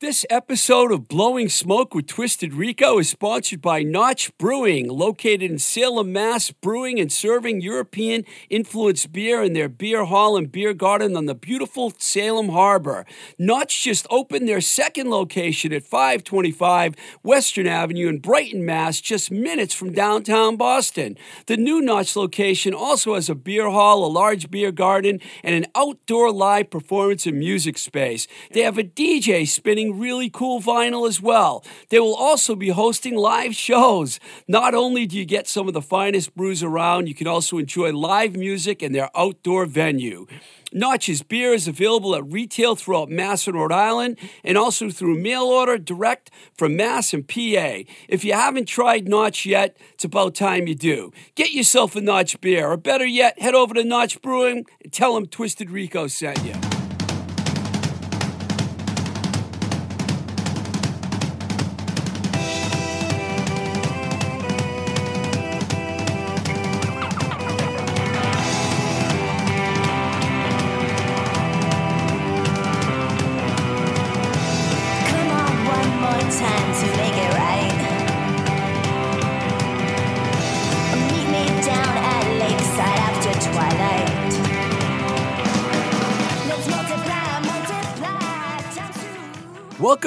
This episode of Blowing Smoke with Twisted Rico is sponsored by Notch Brewing, located in Salem, Mass, brewing and serving European influenced beer in their beer hall and beer garden on the beautiful Salem Harbor. Notch just opened their second location at 525 Western Avenue in Brighton, Mass, just minutes from downtown Boston. The new Notch location also has a beer hall, a large beer garden, and an outdoor live performance and music space. They have a DJ spinning really cool vinyl as well. They will also be hosting live shows. Not only do you get some of the finest brews around, you can also enjoy live music in their outdoor venue. Notch's beer is available at retail throughout Mass and Rhode Island and also through mail order direct from Mass and PA. If you haven't tried Notch yet, it's about time you do. Get yourself a Notch beer, or better yet, head over to Notch Brewing and tell them Twisted Rico sent you.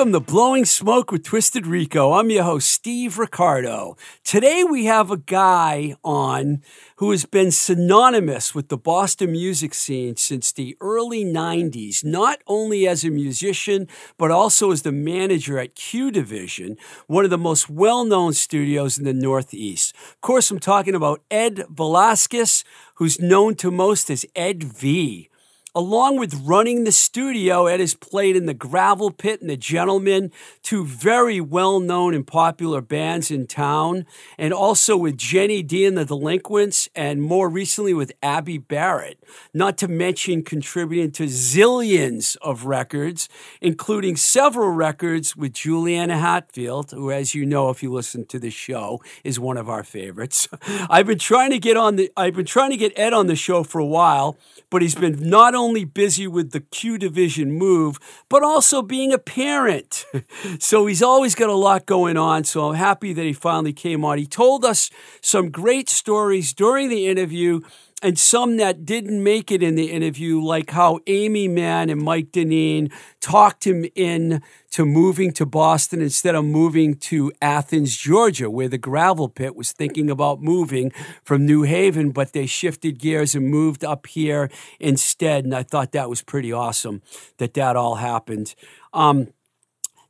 Welcome to Blowing Smoke with Twisted Rico. I'm your host, Steve Ricardo. Today we have a guy on who has been synonymous with the Boston music scene since the early 90s, not only as a musician, but also as the manager at Q Division, one of the most well known studios in the Northeast. Of course, I'm talking about Ed Valauskas, who's known to most as Ed V. Along with running the studio, Ed has played in the Gravel Pit and the Gentlemen, two very well known and popular bands in town, and also with Jenny D and the Delinquents, and more recently with Abbie Barrett. Not to mention contributing to zillions of records, including several records with Juliana Hatfield, who, as you know, if you listen to the show, is one of our favorites. I've been trying to get on the I've been trying to get Ed on the show for a while, but he's been not only busy with the Q division move, but also being a parent. so he's always got a lot going on. So I'm happy that he finally came on. He told us some great stories during the interview and some that didn't make it in the interview, like how Aimee Mann and Mike Denneen talked him in to moving to Boston instead of moving to Athens, Georgia, where the gravel pit was thinking about moving from New Haven, but they shifted gears and moved up here instead. And I thought that was pretty awesome that that all happened. Um,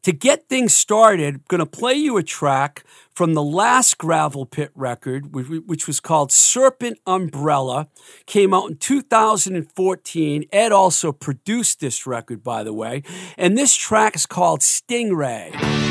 to get things started, I'm going to play you a track from the last Gravel Pit record, which, which was called Serpent Umbrella. Came out in 2014. Ed also produced this record, by the way. And this track is called Stingray.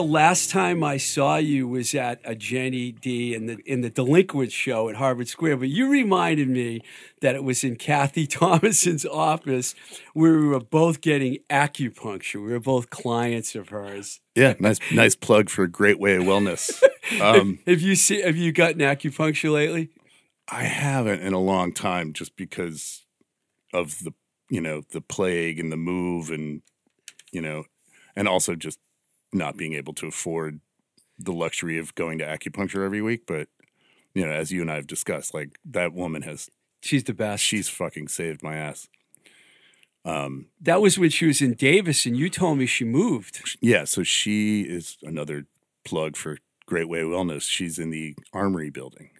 The last time I saw you was at a Jenny D in the in the Delinquent show at Harvard Square, but you reminded me that it was in Kathy Thomason's office where we were both getting acupuncture. We were both clients of hers. Yeah, nice nice plug for Great Way of Wellness. Um, Have you see have you gotten acupuncture lately? I haven't in a long time, just because of the you know the plague and the move, and you know, and also just not being able to afford the luxury of going to acupuncture every week. But you know, as you and I have discussed, like that woman has She's the best. she's fucking saved my ass. Um, that was when she was in Davis, and you told me she moved. yeah, so she is another plug for Great Way Wellness. She's in the Armory building.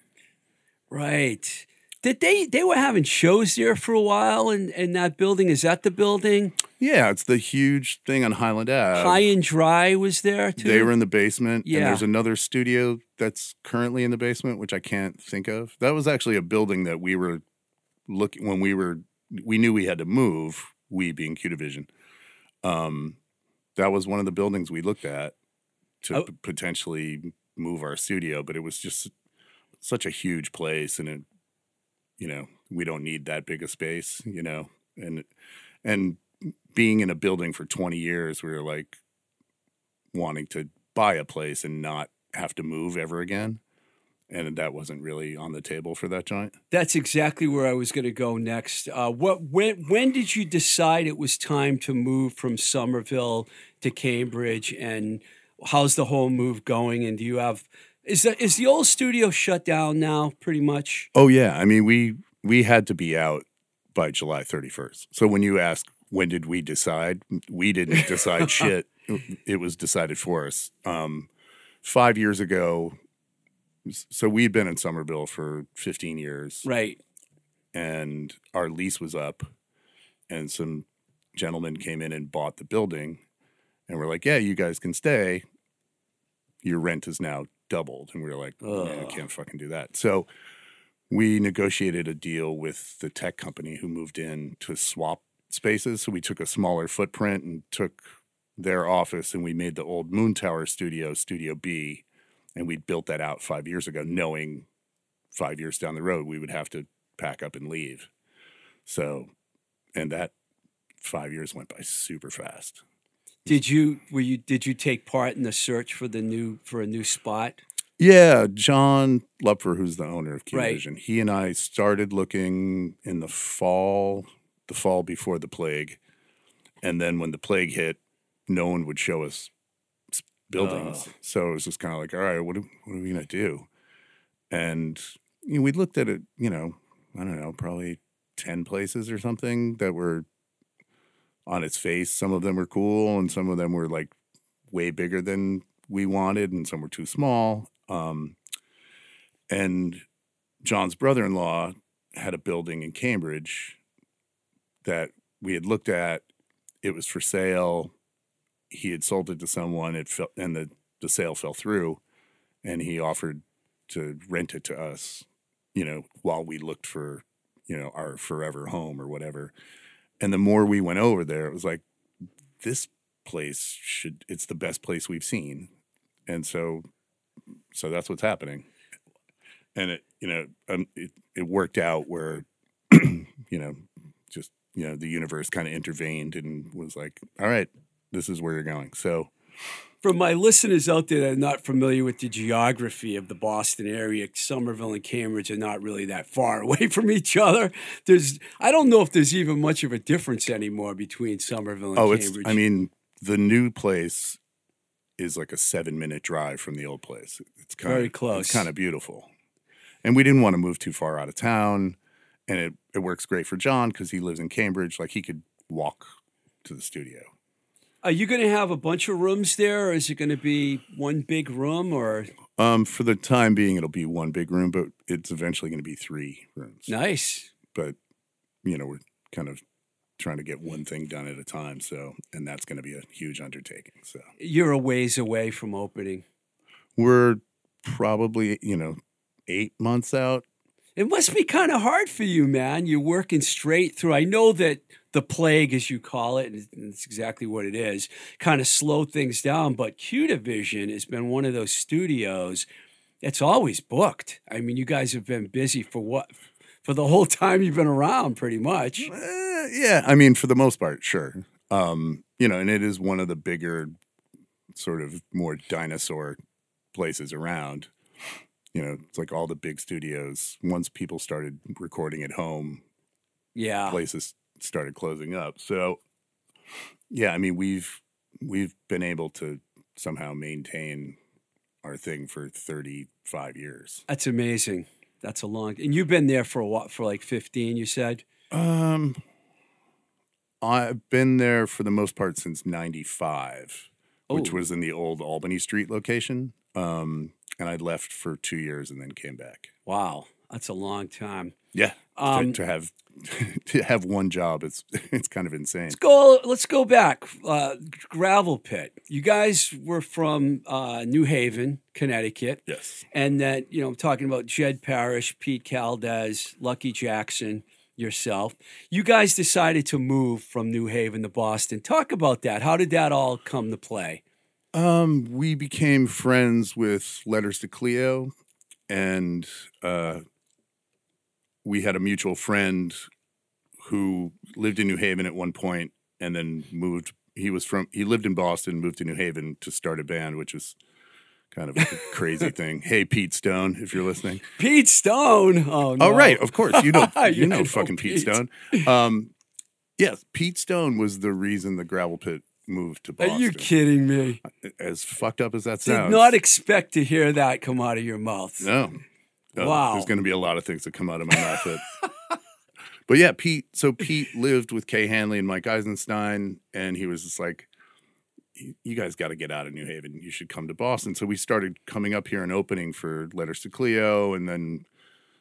Right. Did they they were having shows there for a while in, in that building? Is that the building? Yeah, it's the huge thing on Highland Ave. High and Dry was there too. They were in the basement. Yeah. And there's another studio that's currently in the basement, which I can't think of. That was actually a building that we were looking when we were we knew we had to move, we being Q Division. Um that was one of the buildings we looked at to Oh. p- potentially move our studio, but it was just such a huge place and it you know, we don't need that big a space, you know. And and being in a building for 20 years, we were like wanting to buy a place and not have to move ever again. And that wasn't really on the table for that joint. That's exactly where I was going to go next. Uh, what when when did you decide it was time to move from Somerville to Cambridge, and how's the whole move going? And do you have is the, is the old studio shut down now? Pretty much. Oh yeah, I mean we we had to be out by July 31st. So when you ask when did we decide, we didn't decide shit. It was decided for us. Um, five years ago, so we'd been in Somerville for 15 years. Right. and our lease was up and some gentlemen came in and bought the building and we're like yeah you guys can stay your rent is now doubled and we were like oh, man, i can't fucking do that so we negotiated a deal with the tech company who moved in to swap spaces so we took a smaller footprint and took their office and we made the old moon tower studio studio b and we built that out five years ago knowing five years down the road we would have to pack up and leave. So, and that five years went by super fast. Did you were you did you take part in the search for the new for a new spot? Yeah, John Lupfer, who's the owner of Right. Vision, he and I started looking in the fall, the fall before the plague, and then when the plague hit, no one would show us buildings. Oh. So it was just kind of like, all right, what are, what are we gonna do? And you know, we looked at it, you know, I don't know, probably ten places or something that were on its face. Some of them were cool, and some of them were like way bigger than we wanted, and some were too small. Um, and John's brother in law had a building in Cambridge that we had looked at. It was for sale. He had sold it to someone. It fell, and the, the sale fell through, and he offered to rent it to us, you know, while we looked for, you know, our forever home or whatever. And the more we went over there, it was like, this place should, it's the best place we've seen. And so, so that's what's happening. And it, you know, um, it, it worked out where, you know, just, you know, the universe kind of intervened and was like, all right, this is where you're going. So, For my listeners out there that are not familiar with the geography of the Boston area, Somerville and Cambridge are not really that far away from each other. There's, I don't know if there's even much of a difference anymore between Somerville and oh, it's, Cambridge. I mean, the new place is like a seven minute drive from the old place. It's kind Very of close. It's kind of beautiful, and we didn't want to move too far out of town. And it it works great for John because he lives in Cambridge. Like he could walk to the studio. Are you going to have a bunch of rooms there, or is it going to be one big room? Or Um, for the time being, it'll be one big room, but it's eventually going to be three rooms. nice? But you know, we're kind of trying to get one thing done at a time. So, and that's going to be a huge undertaking. So, You're a ways away from opening. we're probably you know eight months out. It must be kind of hard for you, man. You're working straight through. I know that the plague, as you call it, and it's exactly what it is, kind of slowed things down. But Q Division has been one of those studios that's always booked. I mean, you guys have been busy for what? For the whole time you've been around, pretty much. Eh, yeah, I mean, for the most part, sure. Um, you know, and it is one of the bigger, sort of more dinosaur places around. You know, it's like all the big studios. Once people started recording at home, Yeah. places started closing up. So, yeah, I mean, we've we've been able to somehow maintain our thing for thirty five years. That's amazing. That's a long. And you've been there for a while, for like 15, you said? Um, I've been there for the most part since '95, which was in the old Albany Street location. Um, and I left for two years and then came back. Wow. That's a long time. Yeah, Um, to, to have to have one job, it's it's kind of insane. Let's go. Let's go back. Uh, gravel pit. You guys were from uh, New Haven, Connecticut, Yes. and then you know I'm talking about Jed Parrish, Pete Caldes, Lucky Jackson, yourself. You guys decided to move from New Haven to Boston. Talk about that. How did that all come to play? Um, we became friends with Letters to Cleo, and uh, we had a mutual friend who lived in New Haven at one point, and then moved. He was from. He lived in Boston, moved to New Haven to start a band, which was kind of a crazy thing. Hey, Pete Stone, if you're listening. Pete Stone. Oh no. Oh, right, of course, you know, Yeah, you know, know fucking Pete, Pete. Stone. Um, yes, Pete Stone was the reason the gravel pit moved to Boston. Are you kidding me? As fucked up as that sounds. Did not expect to hear that come out of your mouth. No. No, Wow. There's going to be a lot of things that come out of my mouth. That, but yeah, Pete. So Pete lived with Kay Hanley and Mike Eisenstein, and he was just like, "You you guys got to get out of New Haven. You should come to Boston." So we started coming up here and opening for Letters to Cleo, and then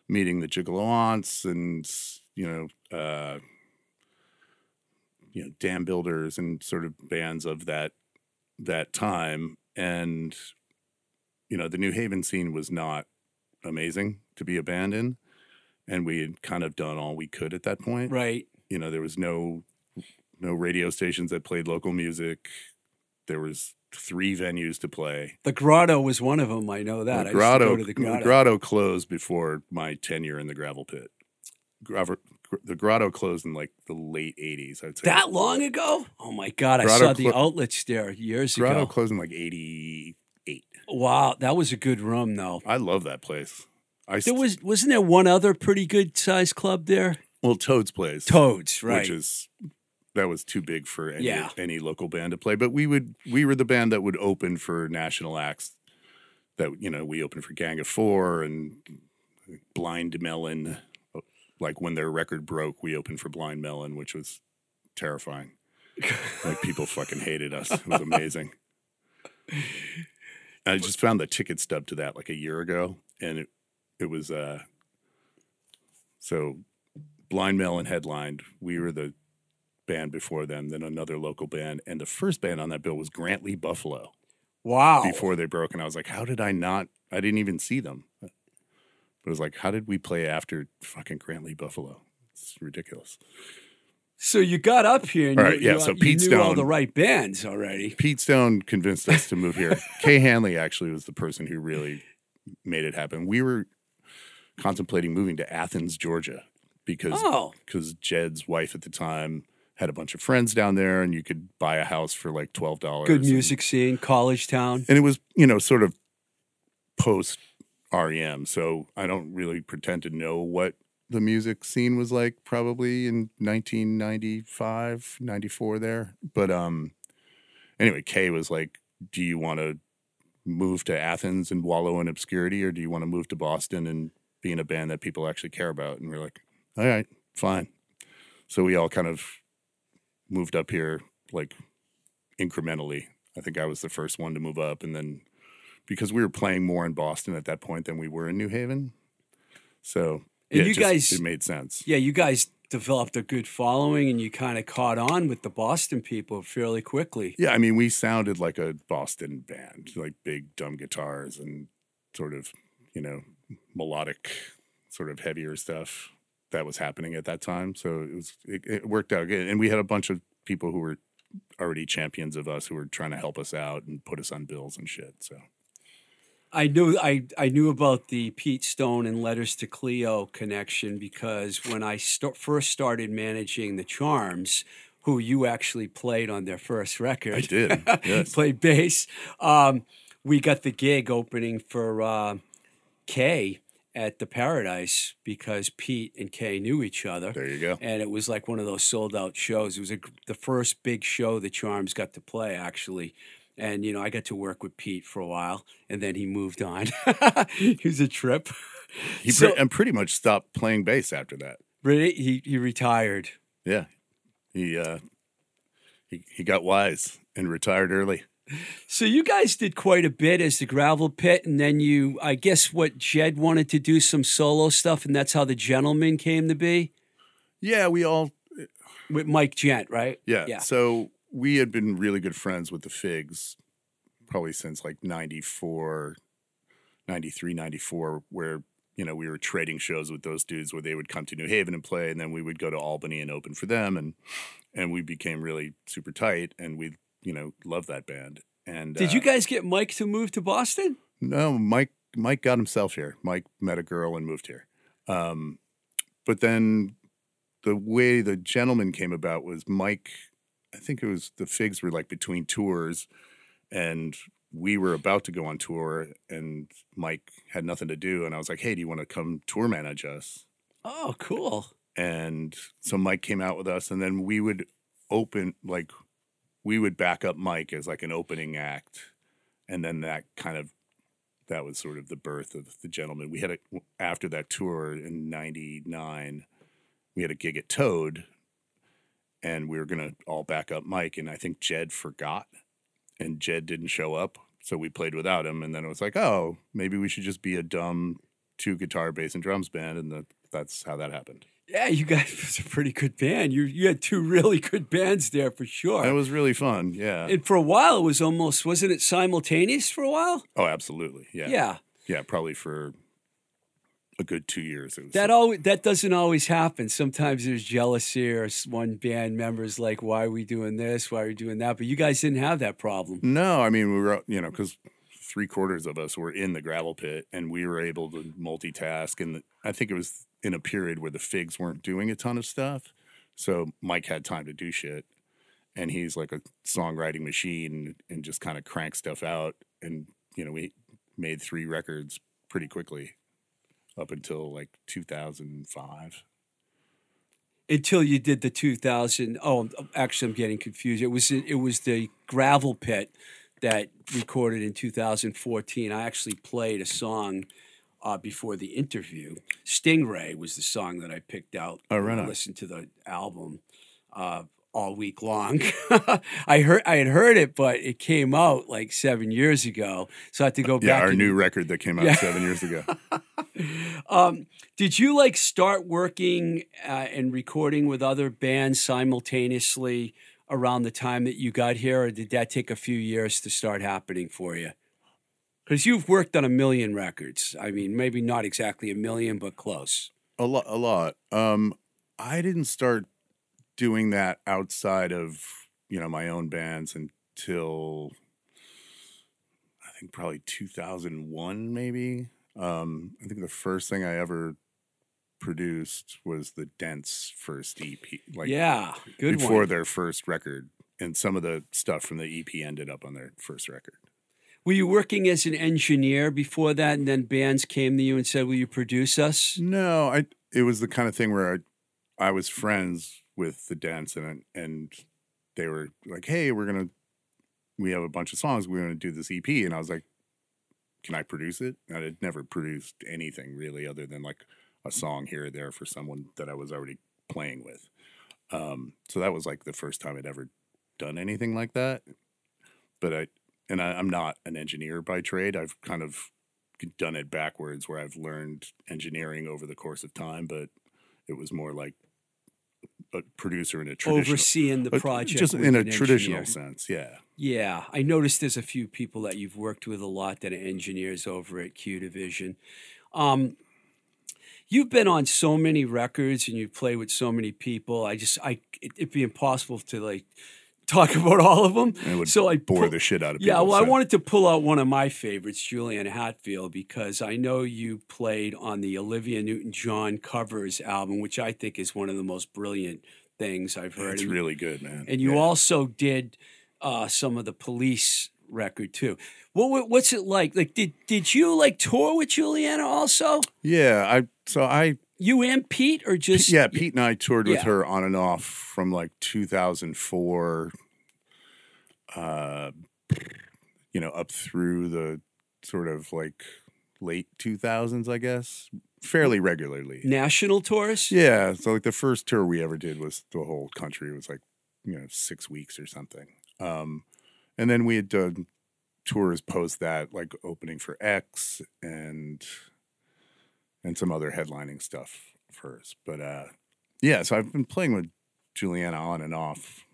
meeting the Gigolo Aunts, and you know, uh, you know, Dambuilders and sort of bands of that that time, and you know, the New Haven scene was not amazing to be a band in. And we had kind of done all we could at that point. Right. You know, there was no no radio stations that played local music. There was three venues to play. The Grotto was one of them. I know that. I the used to grotto, go to the Grotto. grotto closed before my tenure in the gravel pit. The grotto closed in like the late '80s. I'd say That long ago? Oh my God! I Grotto saw the clo- outlets there years grotto ago. closed in like '88. Wow, that was a good room, though. I love that place. I There was wasn't there one other pretty good sized club there? well Toad's place. Toads, right? which is that was too big for any Yeah. any local band to play. But we would we were the band that would open for national acts. That you know we opened for Gang of Four and Blind Melon. Like when their record broke, we opened for Blind Melon, which was terrifying. like people fucking hated us. It was amazing. I just found the ticket stub to that like a year ago, and it it was uh so Blind Melon headlined. We were the band before them, then another local band, and the first band on that bill was Grant Lee Buffalo wow. before they broke. And I was like, how did I not? I didn't even see them. But it was like, how did we play after fucking Grant Lee Buffalo? It's ridiculous. So you got up here and All you, right, yeah, you, so uh, you Pete knew all Stone- the right bands already. Pete Stone convinced us to move here. Kay Hanley actually was the person who really made it happen. We were contemplating moving to Athens, Georgia, because Oh, because Jed's wife at the time had a bunch of friends down there, and you could buy a house for like twelve dollars. good music scene, college town. and it was you know sort of post REM, so I don't really pretend to know what the music scene was like probably in 1995 94 there but um anyway kay was like do you want to move to Athens and wallow in obscurity, or do you want to move to Boston and be in a band that people actually care about? And we're like, all right, fine. So we all kind of moved up here like incrementally. I think I was the first one to move up, and then because we were playing more in Boston at that point than we were in New Haven, so yeah, you it just- guys- it made sense. Yeah, you guys developed a good following and you kind of caught on with the Boston people fairly quickly. Yeah, I mean, we sounded like a Boston band, like big dumb guitars and sort of, you know, melodic, sort of heavier stuff that was happening at that time. So it was it, it worked out good, and we had a bunch of people who were already champions of us who were trying to help us out and put us on bills and shit. So I knew I, I knew about the Pete Stone and Letters to Cleo connection because when I st- first started managing the Charms, who you actually played on their first record, I did, yes. played bass. Um, we got the gig opening for uh, Kay at the Paradise because Pete and Kay knew each other. there you go. and it was like one of those sold out shows. It was a, the first big show the Charms got to play, actually. And, you know, I got to work with Pete for a while, and then he moved on. it was a trip. He So- pre- and pretty much stopped playing bass after that. Really? He, he retired. Yeah, he uh, he he got wise and retired early. So you guys did quite a bit as the Gravel Pit, and then you, I guess, what Jed wanted to do some solo stuff, and that's how the Gentleman came to be Yeah, we all with Mike Gent, right? Yeah. Yeah. So we had been really good friends with the Figs probably since like 94, 93, 94, where, you know, we were trading shows with those dudes where they would come to New Haven and play, and then we would go to Albany and open for them. And, and we became really super tight and we, you know, loved that band. And Did uh, you guys get Mike to move to Boston? no, Mike Mike got himself here. Mike met a girl and moved here. Um, but then the way the gentleman came about was Mike. I think it was the Figs were like between tours, and we were about to go on tour, and Mike had nothing to do, and I was like, "Hey, do you want to come tour manage us?" Oh, cool. And so Mike came out with us, and then we would open like we would back up Mike as like an opening act, and then that kind of that was sort of the birth of the gentleman. We had a after that tour in '99, we had a gig at Toad, and we were gonna all back up Mike, and I think Jed forgot, and Jed didn't show up, so we played without him, and then it was like, oh, maybe we should just be a dumb two guitar, bass, and drums band, and the, that's how that happened. Yeah, you guys was a pretty good band. You you had two really good bands there for sure. It was really fun. Yeah. and for a while, it was almost wasn't it simultaneous for a while? oh, absolutely. Yeah. Yeah, Yeah. Probably for a good two years. It was that always that doesn't always happen. Sometimes there's jealousy, or one band member's like, "Why are we doing this? Why are we doing that?" But you guys didn't have that problem. no. I mean, we were you know because three quarters of us were in the gravel pit, and we were able to multitask. And I think it was in a period where the Figs weren't doing a ton of stuff, so Mike had time to do shit. And he's like a songwriting machine, and just kind of crank stuff out. And you know, we made three records pretty quickly, up until like 2005. Until you did the 2000. Oh, actually, I'm getting confused. It was it was the Gravel Pit that recorded in 2014. I actually played a song uh, before the interview. Stingray was the song that I picked out. Oh, right I listened to the album uh, all week long. I heard I had heard it, but it came out like seven years ago, so I had to go Yeah, back. Yeah, our and- new record that came out Yeah. seven years ago. Um, did you like start working uh, and recording with other bands simultaneously around the time that you got here, or did that take a few years to start happening for you? Because you've worked on a million records. I mean, maybe not exactly a million, but close. A lot, a lot. Um, I didn't start doing that outside of you know my own bands until I think probably 2001, maybe. Um, I think the first thing I ever produced was the Dents first EP, like yeah, good before one. their first record, and some of the stuff from the EP ended up on their first record. Were you working as an engineer before that, and then bands came to you and said, "Will you produce us?" No, I it was the kind of thing where I, I was friends with the Dents and and they were like, "Hey, we're gonna we have a bunch of songs. We want to do this EP, and I was like, "Can I produce it?" And I had never produced anything really, other than like a song here or there for someone that I was already playing with. Um, so that was like the first time I'd ever done anything like that. But I and I, I'm not an engineer by trade. I've kind of done it backwards, where I've learned engineering over the course of time, but it was more like a producer in a traditional Overseeing the project. just in a traditional engineer. sense. Yeah. Yeah, I noticed there's a few people that you've worked with a lot that are engineers over at Q Division. Um, you've been on so many records and you play with so many people. I just, I, it, it'd be impossible to like talk about all of them. It would so I bore the shit out of people. Yeah, well, I wanted to pull out one of my favorites, Juliana Hatfield, because I know you played on the Olivia Newton-John covers album, which I think is one of the most brilliant things I've heard. It's And- really good, man. and you Yeah. also did uh, some of the police record too. What what's it like? Like did did you like tour with Juliana also? Yeah, I so I You and Pete or just yeah, Pete and I toured with her on and off from like 2004 uh you know, up through the sort of like late 2000s, I guess, fairly regularly. national tours? Yeah, so like the first tour we ever did was the whole country. It was like, you know, 6 weeks or something. Um and then we had done tours post that like opening for X and and some other headlining stuff first. But uh yeah, so I've been playing with Juliana on and off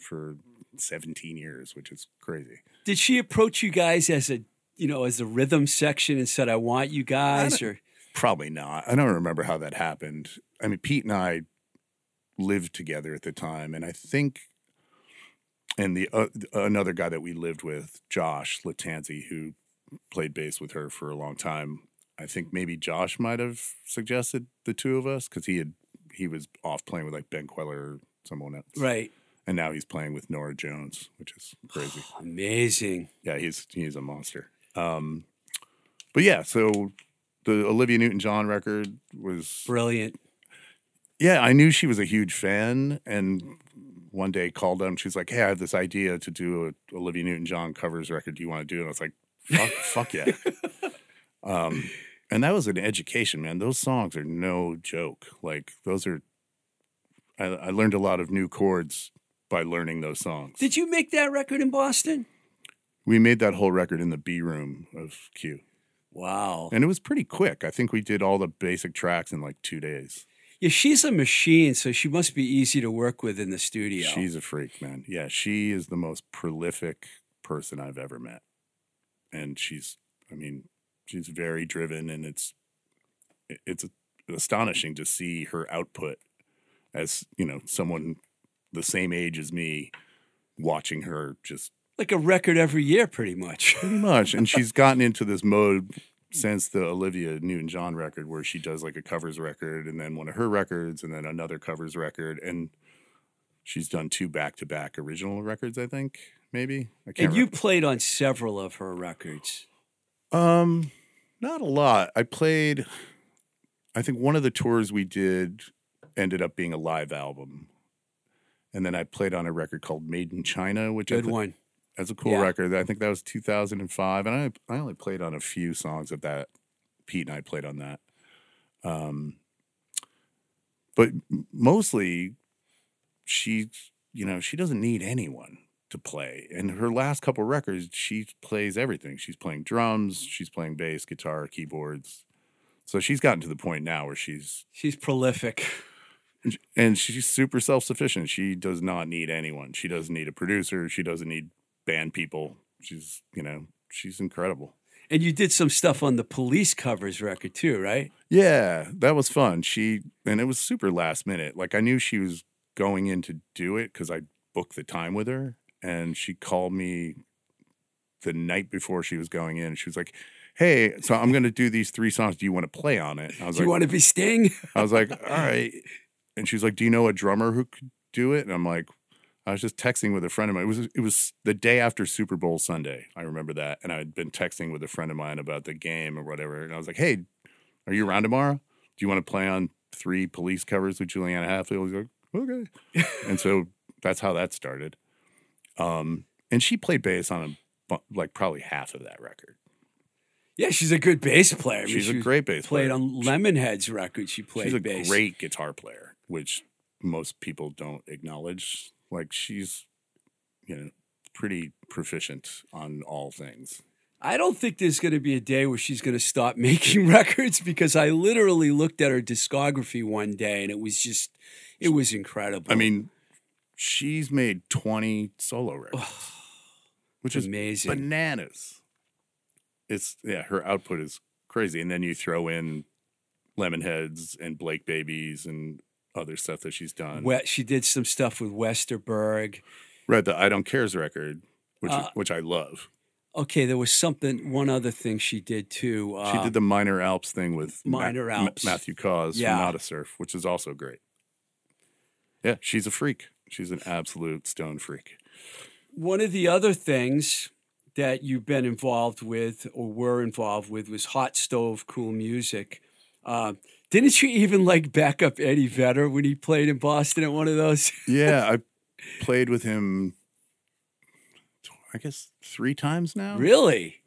for 17 years, which is crazy. Did she approach you guys as a you know as a rhythm section and said I want you guys or Probably not. I don't remember how that happened. I mean, Pete and I lived together at the time, and I think, and the uh, another guy that we lived with, Josh Lattanzi, who played bass with her for a long time. I think maybe Josh might have suggested the two of us because he had he was off playing with like Ben Kweller or someone else, right? and now he's playing with Norah Jones, which is crazy. Amazing. Yeah, he's he's a monster. Um, but yeah, so the Olivia Newton-John record was Brilliant. yeah, I knew she was a huge fan, and one day called them. She's like, "Hey, I have this idea to do a Olivia Newton-John covers record. Do you want to do it?" And I was like, "Fuck, fuck yeah!" Um, and that was an education, man. Those songs are no joke. Like those are, I, I learned a lot of new chords by learning those songs. Did you make that record in Boston? we made that whole record in the B room of Q, Wow. and it was pretty quick. I think we did all the basic tracks in like two days. Yeah, she's a machine, so she must be easy to work with in the studio. She's a freak, man. Yeah, she is the most prolific person I've ever met. And she's I mean, she's very driven and it's it's astonishing to see her output as, you know, someone the same age as me watching her just like a record every year, pretty much. pretty much and she's gotten into this mode since the Olivia Newton-John record where she does like a covers record and then one of her records and then another covers record and she's done two back-to-back original records I think maybe I can't and you played on several of her records. Um not a lot I played I think one of the tours we did ended up being a live album and then I played on a record called Made in China which I Good thi- one. That's a cool Yeah. record. I think that was 2005, and I I only played on a few songs of that. Pete and I played on that. Um, but mostly, she you know she doesn't need anyone to play. And her last couple records, she plays everything. She's playing drums, she's playing bass, guitar, keyboards. So she's gotten to the point now where she's She's prolific. and she's super self-sufficient. She does not need anyone. She doesn't need a producer. She doesn't need band people. She's, you know, she's incredible. And you did some stuff on the police covers record too, right? Yeah, that was fun. She and it was super last minute. Like I knew she was going in to do it cuz I booked the time with her and she called me the night before she was going in. She was like, "Hey, so I'm going to do these three songs. Do you want to play on it?" I was Do you want to be Sting? I was like, all right. And she's like, do you know a drummer who could do it? And I'm like, I was just texting with a friend of mine. It was it was the day after Super Bowl Sunday. I remember that, and I'd been texting with a friend of mine about the game or whatever. And I was like, hey, are you around tomorrow? Do you want to play on three police covers with Juliana Hatfield? He's like, okay. and so that's how that started. Um, and she played bass on a, like probably half of that record. Yeah, she's a good bass player. I mean, She's she a great bass Played player. Played on Lemonhead's record. She played She's a bass. great guitar player, which most people don't acknowledge. Like she's, you know, pretty proficient on all things. I don't think there's going to be a day where she's going to stop making records because I literally looked at her discography one day and it was just, it was incredible. I mean, she's made 20 solo records, which is amazing. bananas. It's, yeah, her output is crazy. And then you throw in Lemonheads and Blake Babies and other stuff that she's done. We- she did some stuff with Westerberg. Right, the I Don't Cares record, which, Uh, which I love. Okay, there was something, one other thing she did too. Uh, She did the Minor Alps thing with Minor Ma- Alps. Matthew Caws Yeah. from Nada Surf, which is also great. Yeah, she's a freak. She's an absolute stone freak. One of the other things that you've been involved with or were involved with was Hot Stove Cool Music. Uh, didn't you even like back up Eddie Vedder when he played in Boston at one of those? Yeah, I played with him, I guess three times now. really?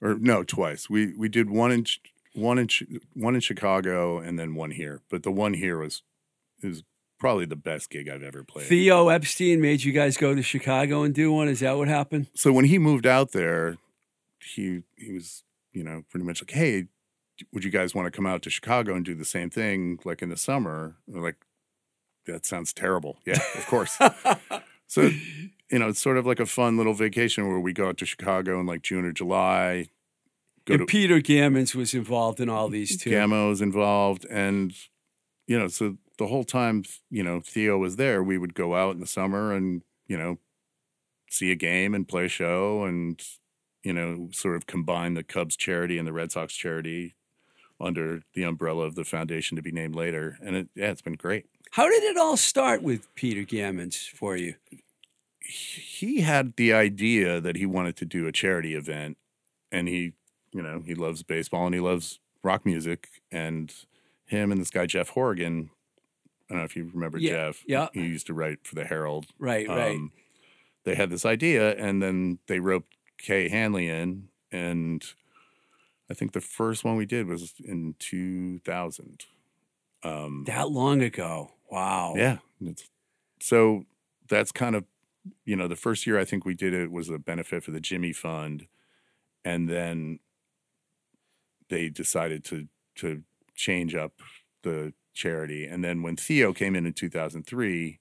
Or no, twice. We we did one in one in one in Chicago and then one here. But the one here was is probably the best gig I've ever played. Theo Epstein made you guys go to Chicago and do one. Is that what happened? so when he moved out there, he he was you know pretty much like, hey, would you guys want to come out to Chicago and do the same thing like in the summer? Like, that sounds terrible. Yeah, of course. so you know, it's sort of like a fun little vacation where we go out to Chicago in like June or July. Go And to Peter Gammons was involved in all these too. Gamo's involved, and you know, so the whole time you know Theo was there, we would go out in the summer and you know see a game and play a show, and you know, sort of combine the Cubs charity and the Red Sox charity under the umbrella of the foundation to be named later, and it yeah, it's been great. How did it all start with Peter Gammons for you? he had the idea that he wanted to do a charity event and he you know he loves baseball and he loves rock music and him and this guy jeff horrigan i don't know if you remember Yeah, jeff yeah. he used to write for the herald Right, right. Um, they had this idea and then they roped kay hanley in and i think the first one we did was in 2000 um, that long ago. Wow. yeah. So that's kind of, you know, the first year I think we did it was a benefit for the Jimmy Fund. And then they decided to to change up the charity. And then when Theo came in in 2003,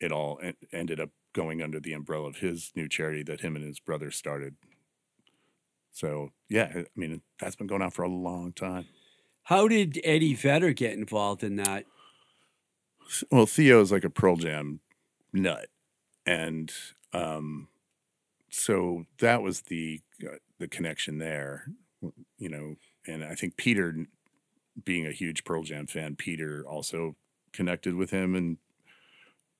it all en- ended up going under the umbrella of his new charity that him and his brother started. So, yeah, I mean, that's been going on for a long time. How did Eddie Vedder get involved in that? well Theo is like a pearl jam nut and um so that was the uh, the connection there you know and i think peter being a huge pearl jam fan peter also connected with him. And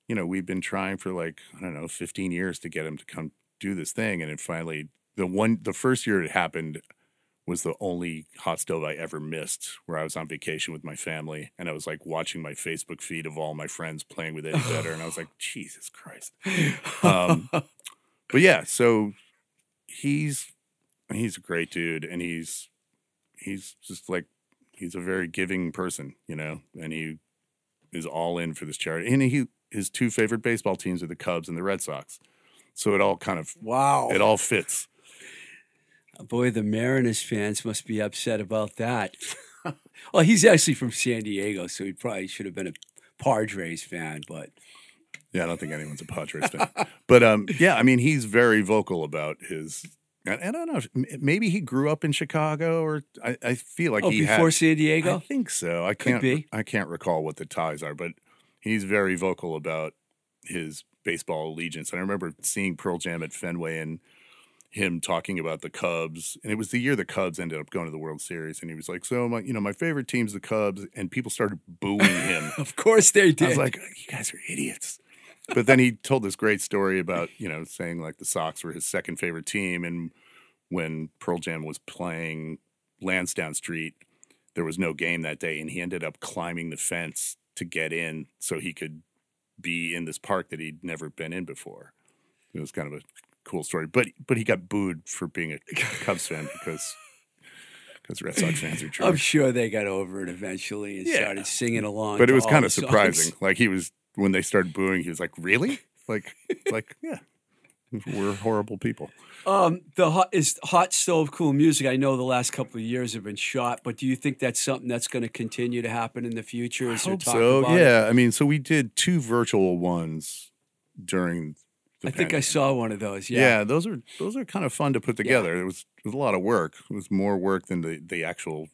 you know we've been trying for like i don't know 15 years to get him to come do this thing. And it finally the one the first year it happened was the only hot stove I ever missed where I was on vacation with my family. And I was like watching my Facebook feed of all my friends playing with Eddie Vedder. And I was like, Jesus Christ. Um, but yeah, so he's he's a great dude. And he's he's just like he's a very giving person, you know, and he is all in for this charity. And he his two favorite baseball teams are the Cubs and the Red Sox. So it all kind of wow. it all fits. Boy, the Mariners fans must be upset about that. well, he's actually from San Diego, so he probably should have been a Padres fan, but Yeah, I don't think anyone's a Padres fan. But um, yeah, I mean, he's very vocal about his. I don't know. Maybe he grew up in Chicago, or I, I feel like oh, he before had. San Diego. I think so. I can't. be. I can't recall what the ties are, but he's very vocal about his baseball allegiance. And I remember seeing Pearl Jam at Fenway and him talking about the Cubs. And it was the year the Cubs ended up going to the World Series, and he was like, "So my, you know, my favorite team's the Cubs," and people started booing him. Of course they did. I was like, you guys are idiots. But then he told this great story about, you know, saying like the Sox were his second favorite team. And when Pearl Jam was playing Lansdowne Street, there was no game that day. And he ended up climbing the fence to get in so he could be in this park that he'd never been in before. it was kind of a cool story. But but he got booed for being a Cubs fan because because Red Sox fans are I'm sure they got over it eventually and Yeah. started singing along. But it was kind of songs. surprising. Like he was when they started booing, he was like, "Really?" Like like yeah, we're horrible people. Um, the hot is hot stove cool music. I know the last couple of years have been shot, but do you think that's something that's going to continue to happen in the future? I hope so. about it? Yeah, I mean, so we did two virtual ones during. I think I saw one of those. Yeah. Yeah. those are those are kind of fun to put together. It was it was a lot of work. It was more work than the the actual,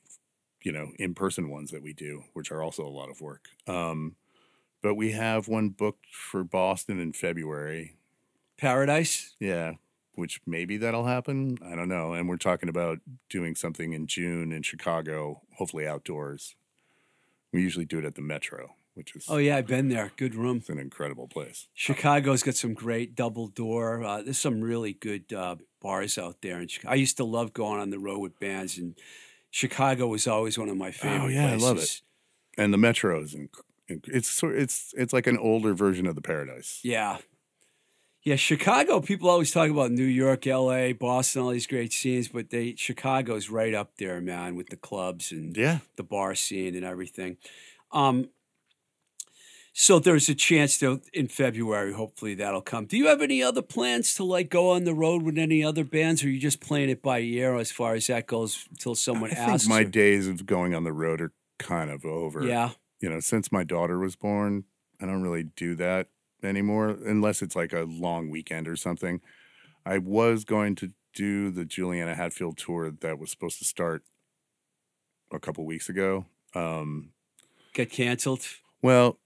you know, in person ones that we do, which are also a lot of work. Um, but we have one booked for Boston in February. Paradise. Yeah, which maybe that'll happen. I don't know. And we're talking about doing something in June in Chicago, hopefully outdoors. We usually do it at the Metro, which is Oh yeah, I've been there. Good room. it's an incredible place. Chicago's got some great double door. Uh, there's some really good uh, bars out there. And I used to love going on the road with bands, and Chicago was always one of my favorite. Oh, yeah, I places. love it. And the Metro is inc- it's sort it's it's like an older version of the Paradise. Yeah. Yeah, Chicago, people always talk about New York, LA, Boston, all these great scenes, but they Chicago's right up there, man, with the clubs and Yeah. the bar scene and everything. Um, so there's a chance to in February, hopefully that'll come. Do you have any other plans to like go on the road with any other bands, or are you just playing it by ear as far as that goes until someone I asks? my days of going on the road are kind of over. yeah, You know, since my daughter was born, I don't really do that anymore unless it's like a long weekend or something. I was going to do the Juliana Hatfield tour that was supposed to start a couple weeks ago. Um, get canceled. Well,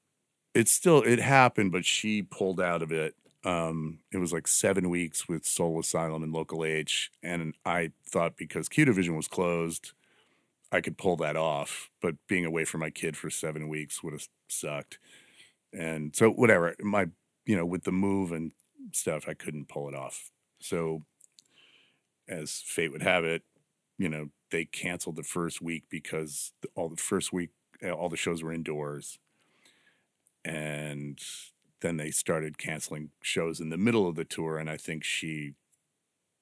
it's still it happened, but she pulled out of it. Um, it was like seven weeks with Soul Asylum and Local H, and I thought because Q Division was closed, I could pull that off. But being away from my kid for seven weeks would have sucked. And so whatever, my you know with the move and stuff, I couldn't pull it off. So as fate would have it, you know they canceled the first week because all the first week all the shows were indoors and then they started canceling shows in the middle of the tour and i think she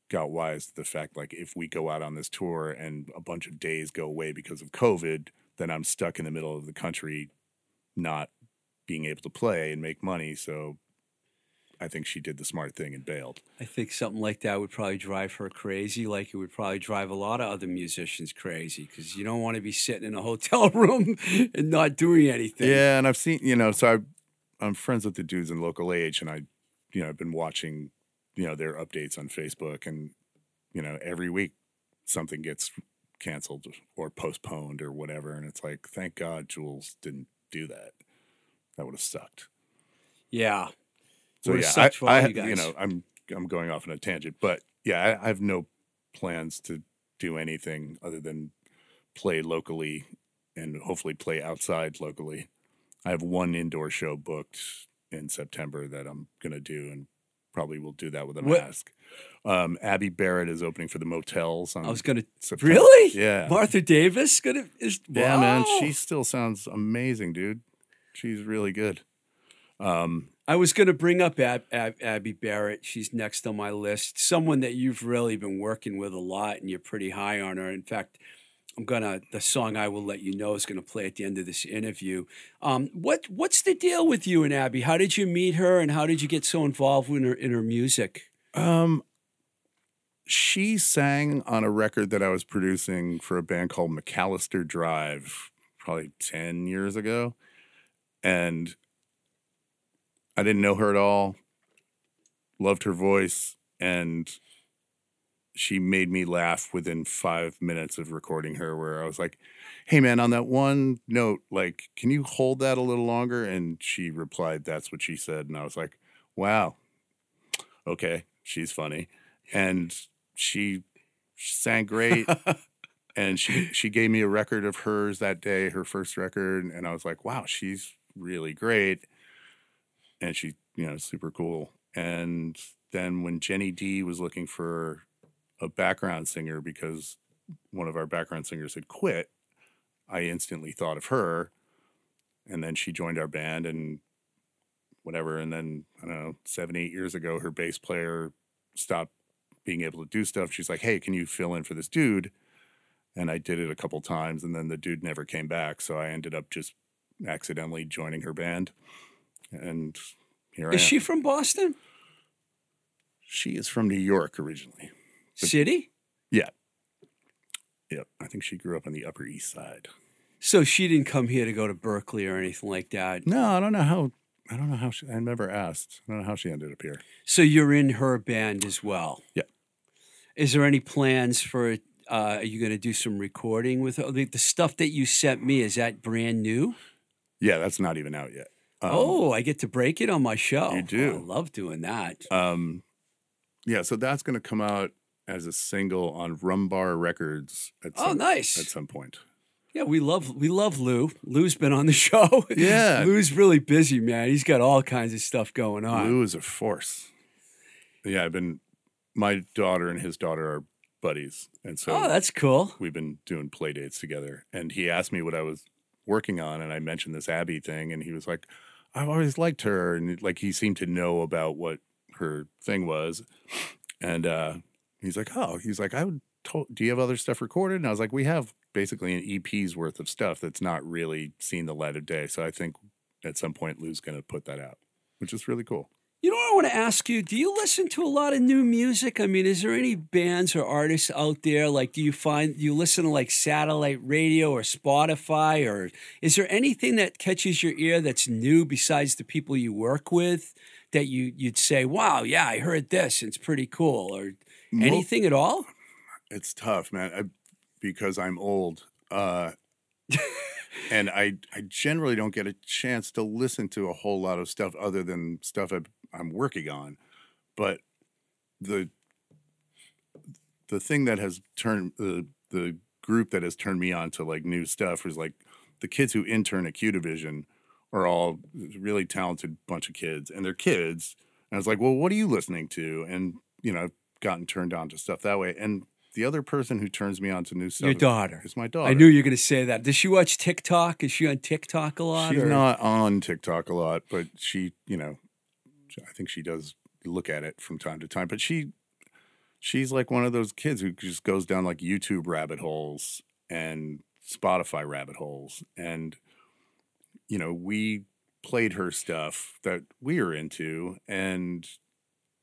got wise to the fact like if we go out on this tour and a bunch of days go away because of covid then i'm stuck in the middle of the country not being able to play and make money so i think she did the smart thing and bailed I think something like that would probably drive her crazy, like it would probably drive a lot of other musicians crazy because you don't want to be sitting in a hotel room and not doing anything. Yeah, and I've seen you know, so I, I'm friends with the dudes in Local H, and I, you know, I've been watching, you know, their updates on Facebook, and you know, every week something gets canceled or postponed or whatever, and it's like, thank God Jules didn't do that. That would have sucked. Yeah. So yeah, I, I you, you, know, I'm I'm going off on a tangent, but yeah, I, I have no plans to do anything other than play locally and hopefully play outside locally. I have one indoor show booked in September that I'm gonna do, and probably will do that with a What- mask. Um, Abbie Barrett is opening for the motels. On I was going to. Really? Yeah. Martha Davis? Gonna, is, Yeah, man, she still sounds amazing, dude. She's really good. Um, I was going to bring up Ab, Ab, Abbie Barrett. She's next on my list. Someone that you've really been working with a lot, and you're pretty high on her. In fact, I'm gonna the song I will let you know is gonna play at the end of this interview. Um, what what's the deal with you and Abbie? How did you meet her, and how did you get so involved in her in her music? Um, she sang on a record that I was producing for a band called McAllister Drive, probably ten years ago, and I didn't know her at all. Loved her voice, and she made me laugh within five minutes of recording her. Where I was like, "Hey, man, on that one note, like, can you hold that a little longer?" And she replied, "That's what she said," and I was like, "Wow." okay, she's funny. And she sang great. and she she gave me a record of hers that day, her first record, and I was like, wow, she's really great. And she, you know, super cool. And then when Jenny Dee was looking for a background singer because one of our background singers had quit, I instantly thought of her. And then she joined our band and whatever. And then I don't know, seven, eight years ago, her bass player stopped being able to do stuff. She's like, "Hey, can you fill in for this dude?" And I did it a couple times, and then the dude never came back. So I ended up just accidentally joining her band, and here Is I am. Is she from Boston She is from New York originally. City? Yeah. Yep. I think she grew up on the Upper East Side. So she didn't come here to go to Berklee or anything like that. No, I don't know how. I don't know how she. I never asked. I don't know how she ended up here. So you're in her band as well. Yeah. Is there any plans for? Uh, are you going to do some recording with her? The, the stuff that you sent me is that brand new? Yeah, that's not even out yet. Um, oh, I get to break it on my show. You do. I love doing that. Um, yeah, so that's going to come out as a single on Rumbar Records at Oh, some, nice. at some point. Yeah, we love we love Lou. Lou's been on the show. Yeah. Lou's really busy, man. He's got all kinds of stuff going on. Lou is a force. Yeah, I've been. My daughter and his daughter are buddies, and so oh, that's cool. we've been doing play dates together. And he asked me what I was working on, and I mentioned this Abbie thing, and he was like, "I've always liked her," and like he seemed to know about what her thing was, and uh, he's like, "Oh," he's like, "I would." To- do you have other stuff recorded? And I was like, "We have basically an EP's worth of stuff that's not really seen the light of day." So I think at some point Lou's going to put that out, which is really cool. You know what I want to ask you? Do you listen to a lot of new music? I mean, is there any bands or artists out there? Like, do you find you listen to like satellite radio or Spotify, or is there anything that catches your ear that's new besides the people you work with that you you'd say, "Wow, yeah, I heard this. It's pretty cool," or anything at all? It's tough, man, I, because I'm old. Uh, and I, I generally don't get a chance to listen to a whole lot of stuff other than stuff I, I'm working on. But the the thing that has turned the the group that has turned me on to like new stuff is like the kids who intern at Q Division are all really talented bunch of kids, and they're kids. And I was like, well, what are you listening to? And you know, I've gotten turned on to stuff that way. And the other person who turns me on to new stuff Your daughter. is my daughter. I knew you were going to say that. Does she watch TikTok? Is she on TikTok a lot? She's or- not on TikTok a lot, but she, you know, I think she does look at it from time to time. But she, she's like one of those kids who just goes down like YouTube rabbit holes and Spotify rabbit holes, and you know, we played her stuff that we are into, and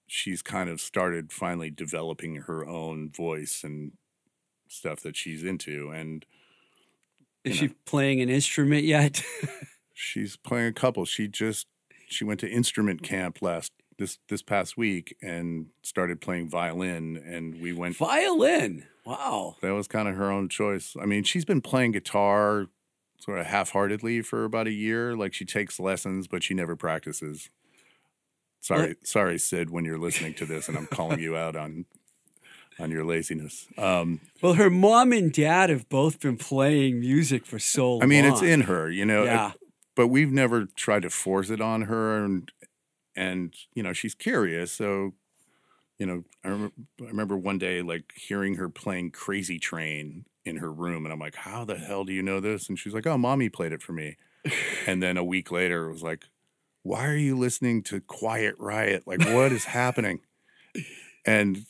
she's kind of started finally developing her own voice and stuff that she's into, and Is you she playing an instrument yet? She's playing a couple. She just she went to instrument camp last this this past week and started playing violin and we went Violin. Wow. that was kind of her own choice. I mean, she's been playing guitar sort of half-heartedly for about a year. Like she takes lessons, but she never practices. Sorry, sorry, Sid, when you're listening to this and I'm calling you out on on your laziness. Um, Well, her mom and dad have both been playing music for so long. I mean, it's in her, you know. Yeah. but we've never tried to force it on her, and and you know she's curious. So, you know, I remember, I remember one day like hearing her playing Crazy Train in her room, and I'm like, "How the hell do you know this?" And she's like, "Oh, mommy played it for me." and then a week later, it was like, "Why are you listening to Quiet Riot? Like, what is happening?" And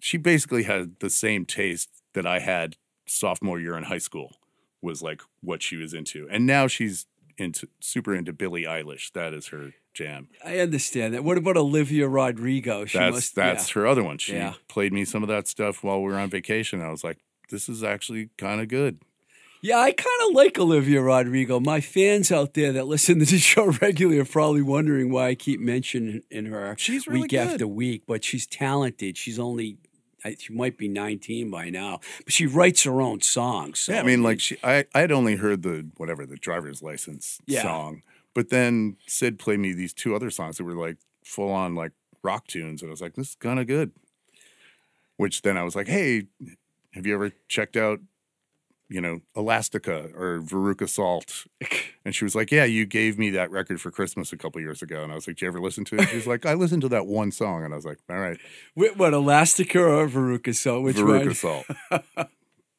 she basically had the same taste that I had sophomore year in high school was like what she was into. And now she's into super into Billie Eilish. That is her jam. I understand that. What about Olivia Rodrigo? She that's must. that's her other one. She Yeah. played me some of that stuff while we were on vacation. I was like, this is actually kind of good. Yeah, I kind of like Olivia Rodrigo. My fans out there that listen to the show regularly are probably wondering why I keep mentioning her She's really week good. after week. But she's talented. She's only. She might be 19 by now, but she writes her own songs. So yeah, I mean, like she, I, I had only heard the whatever the driver's license Yeah. song, but then Sid played me these two other songs that were like full on like rock tunes, and I was like, this is kind of good. Which then I was like, hey, have you ever checked out, you know, Elastica or Veruca Salt? And she was like, yeah, you gave me that record for Christmas a couple years ago, and I was like, Do you ever listen to it? She's like, I listened to that one song, and I was like, all right. Wh- what Elastica or Veruca? So which Veruca one? Salt.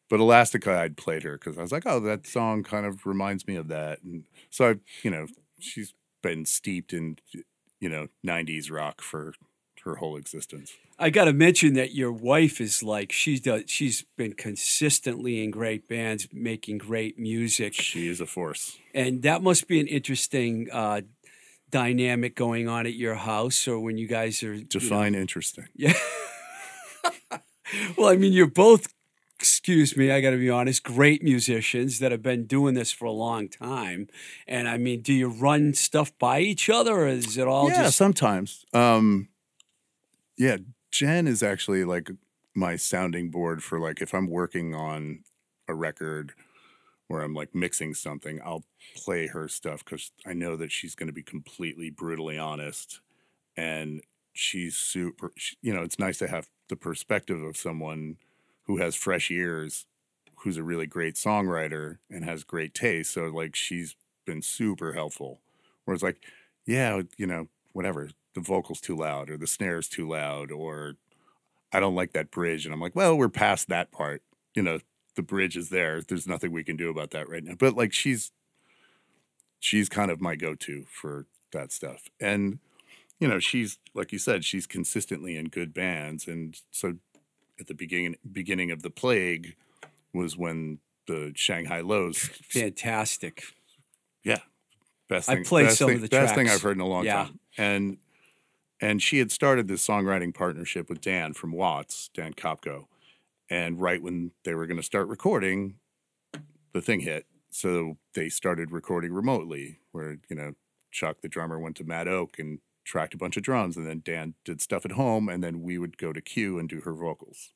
but Elastica, I'd played her because I was like, oh, that song kind of reminds me of that. And so I, you know, she's been steeped in you know 90s rock for her whole existence. I got to mention that your wife is like she's she's been consistently in great bands, making great music, She is a force. and that must be an interesting uh, dynamic going on at your house, or when you guys are you know- Define interesting. Yeah. well, I mean, you're both, excuse me, I got to be honest, great musicians that have been doing this for a long time. And I mean, do you run stuff by each other or is it all yeah, just. sometimes. Um, yeah, Jen is actually like my sounding board for like if I'm working on a record where I'm like mixing something, I'll play her stuff because I know that she's going to be completely brutally honest, and she's super. she- You know, it's nice to have the perspective of someone who has fresh ears, who's a really great songwriter and has great taste. So like she's been super helpful. Whereas like, yeah, you know, whatever, the vocal's too loud or the snare's too loud or I don't like that bridge. And I'm like, well, we're past that part. You know, the bridge is there. There's nothing we can do about that right now. But like she's she's kind of my go-to for that stuff. And you know, she's like you said, she's consistently in good bands. And so at the beginning beginning of the plague was when the Shang Hi Los Fantastic. yeah. Best I played some thing, of the best thing. I've heard in a long Yeah. time. And and she had started this songwriting partnership with Dan from Watts, Dan Kopko. And right when they were going to start recording, the thing hit. So they started recording remotely, where you know Chuck, the drummer, went to Mad Oak and tracked a bunch of drums, and then Dan did stuff at home, and then we would go to Q and do her vocals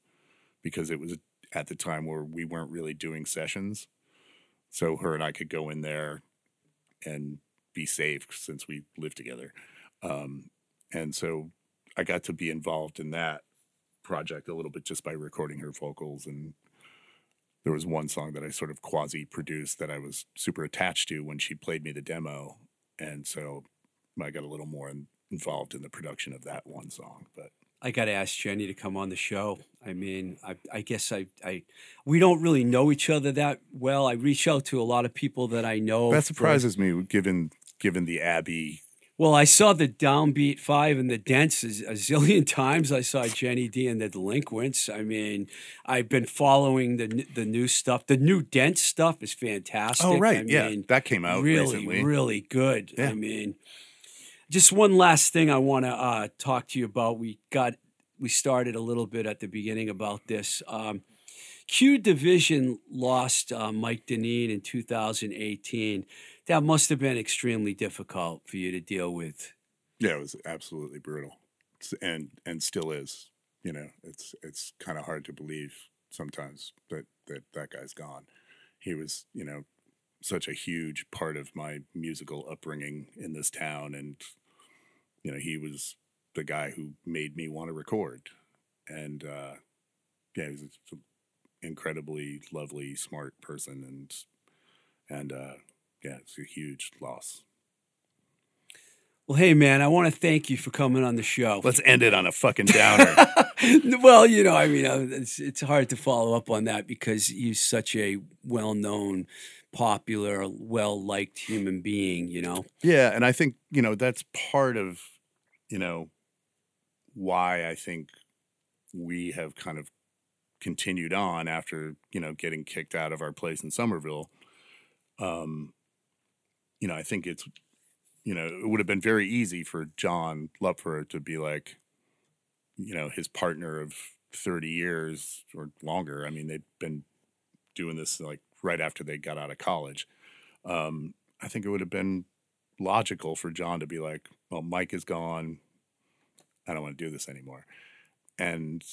because it was at the time where we weren't really doing sessions. So her and I could go in there and be safe since we lived together. Um, and so I got to be involved in that project a little bit just by recording her vocals. And there was one song that I sort of quasi produced that I was super attached to when she played me the demo. And so I got a little more in, involved in the production of that one song. But I got to ask Jenny to come on the show. I mean, I, I guess I, I, we don't really know each other that well. I reach out to a lot of people that I know. that for- surprises me given given the Abbey. Well, I saw the Downbeat Five and the Dents a, zillion times. I saw Jenny Dee and the Deelinquents. I mean, I've been following the the new stuff. The new Dent stuff is fantastic. Oh, right. I yeah. mean, That came out really, recently. really good. Yeah. I mean, just one last thing I want to uh, talk to you about. We got we started a little bit at the beginning about this. Um, Q Division lost uh, Mike Denneen in 2018. That must have been extremely difficult for you to deal with. Yeah, it was absolutely brutal, It's- and and still is. You know, it's it's kind of hard to believe sometimes that that that guy's gone. He was, you know, such a huge part of my musical upbringing in this town, and you know, he was the guy who made me want to record, and uh, yeah, he's an incredibly lovely, smart person, and and uh, yeah, it's a huge loss. Well, hey man, I want to thank you for coming on the show. Let's end it on a fucking downer. well, you know, I mean, uh, it's it's hard to follow up on that because he's such a well-known, popular, well-liked human being. You know. Yeah, and I think you know that's part of you know why I think we have kind of continued on after you know getting kicked out of our place in Somerville. Um, you know, I think it's you know it would have been very easy for John Lupfer to be like, you know, his partner of thirty years or longer. I mean, they'd been doing this like right after they got out of college. Um, I think it would have been logical for John to be like, well, Mike is gone. I don't want to do this anymore. And,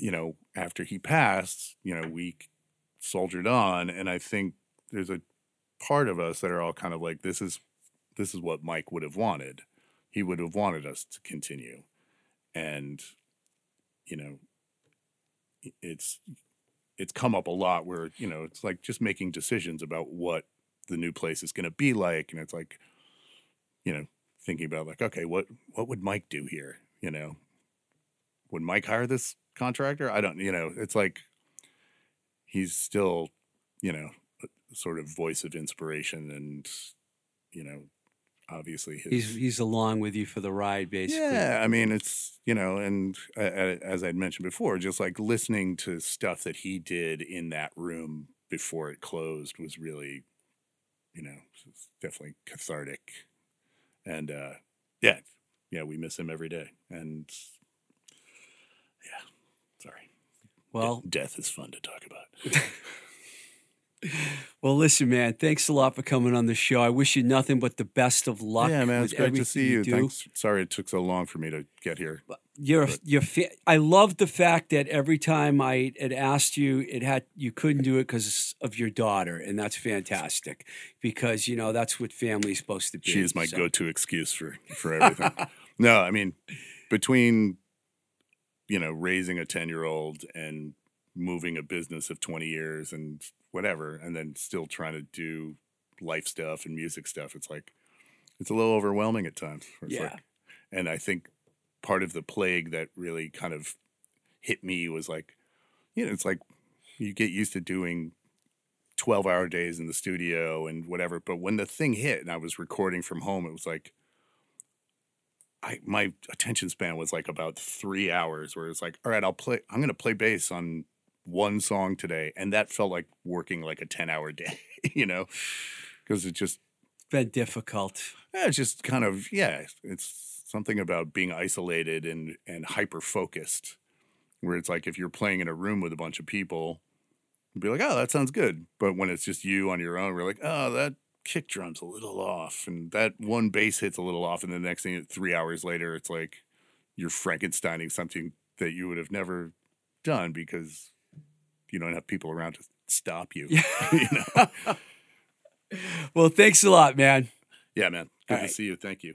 you know, after he passed, you know, we soldiered on. And I think there's a part of us that are all kind of like, this is, this is what Mike would have wanted. He would have wanted us to continue. And, you know, it's, it's come up a lot where, you know, it's like just making decisions about what the new place is going to be like. And it's like, you know, thinking about like, okay, what what would Mike do here? You know, would Mike hire this contractor? I don't. You know, it's like he's still, you know, a sort of voice of inspiration, and you know, obviously his. He's he's along with you for the ride, basically. yeah, I mean, it's you know, and uh, as I'd mentioned before, just like listening to stuff that he did in that room before it closed was really, you know, definitely cathartic, and uh, yeah, yeah, we miss him every day, and yeah, Well, death is fun to talk about. well, listen, man. Thanks a lot for coming on the show. I wish you nothing but the best of luck. yeah, man, it's great to see you. do. Thanks. Sorry it took so long for me to get here. You're But- you're. Fa- I love the fact that every time I had asked you, it had you couldn't do it because of your daughter, and that's fantastic because you know that's what family's supposed to be. She is my so. go-to excuse for for everything. no, I mean, between you know raising a ten-year-old and moving a business of twenty years and whatever, and then still trying to do life stuff and music stuff, it's like it's a little overwhelming at times. Yeah. like- and I think part of the plague that really kind of hit me was like, you know, it's like you get used to doing 12 hour days in the studio and whatever. But when the thing hit and I was recording from home, it was like, I, my attention span was like about three hours where it's like, all right, I'll play, I'm going to play bass on one song today. And that felt like working like a 10 hour day, you know, because it just, been difficult. yeah, it's just kind of, yeah, it's something about being isolated and, and hyper focused where it's like if you're playing in a room with a bunch of people, you'd be like, oh, that sounds good. But when it's just you on your own, we're like, oh, that kick drum's a little off. And that one bass hit's a little off. And the next thing, three hours later, it's like you're Frankensteining something that you would have never done because you don't have people around to stop you. you know? Well, thanks a lot, man. Yeah, man. Good All to right. see you. Thank you.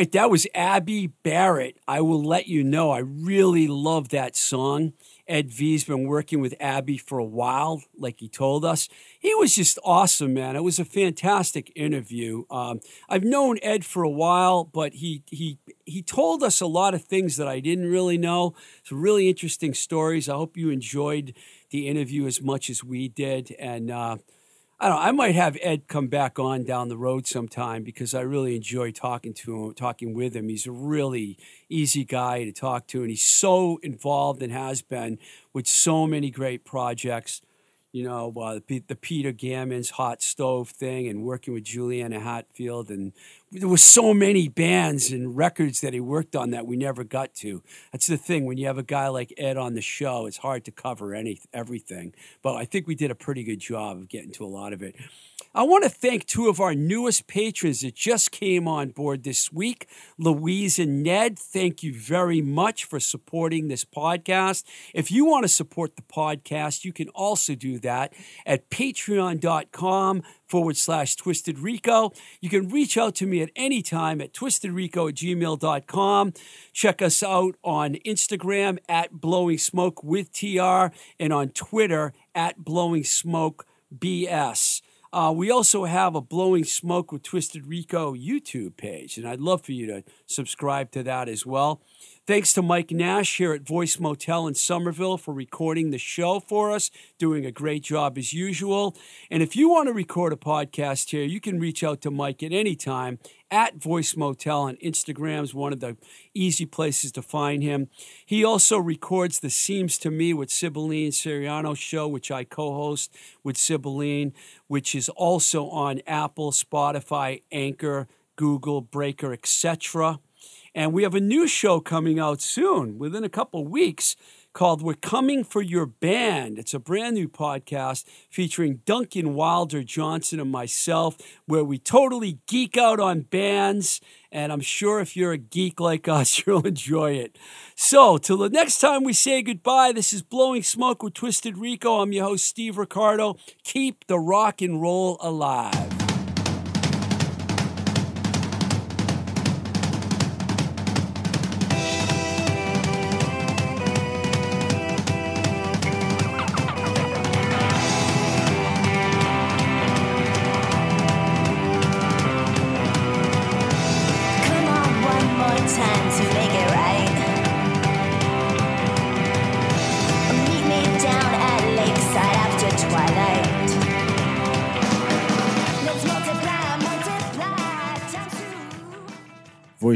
Right, that was Abbie Barrett. I will let you know. I really love that song. Ed V's been working with Abbie for a while, like he told us. He was just awesome, man. It was a fantastic interview. Um, I've known Ed for a while, but he he he told us a lot of things that I didn't really know. Some really interesting stories. I hope you enjoyed the interview as much as we did. And uh, I don't know, I might have Ed come back on down the road sometime because I really enjoy talking to him, talking with him. He's a really easy guy to talk to, and he's so involved and has been with so many great projects. You know, uh, the, the Peter Gammons hot stove thing, and working with Juliana Hatfield, and there was so many bands and records that he worked on that we never got to. That's the thing when you have a guy like Ed on the show, it's hard to cover any everything. But I think we did a pretty good job of getting to a lot of it. I want to thank two of our newest patrons that just came on board this week, Louise and Ned. Thank you very much for supporting this podcast. If you want to support the podcast, you can also do that at patreon.com forward slash twisted rico. You can reach out to me at any time at twistedrico at gmail.com. Check us out on Instagram at blowing smoke with TR and on Twitter at blowing smoke BS. Uh, we also have a Blowing Smoke with Twisted Rico YouTube page, and I'd love for you to subscribe to that as well. Thanks to Mike Nash here at Voice Motel in Somerville for recording the show for us, doing a great job as usual. And if you want to record a podcast here, you can reach out to Mike at any time at Voice Motel on Instagram is one of the easy places to find him. He also records the Seems to Me with Sibylline Siriano show, which I co-host with Sibylline, which is also on Apple, Spotify, Anchor, Google, Breaker, etc. And we have a new show coming out soon, within a couple weeks, called We're Coming for Your Band. It's a brand new podcast featuring Duncan Wilder Johnson and myself, where we totally geek out on bands. And I'm sure if you're a geek like us, you'll enjoy it. So, till the next time we say goodbye, this is Blowing Smoke with Twisted Rico. I'm your host, Steve Ricardo. Keep the rock and roll alive.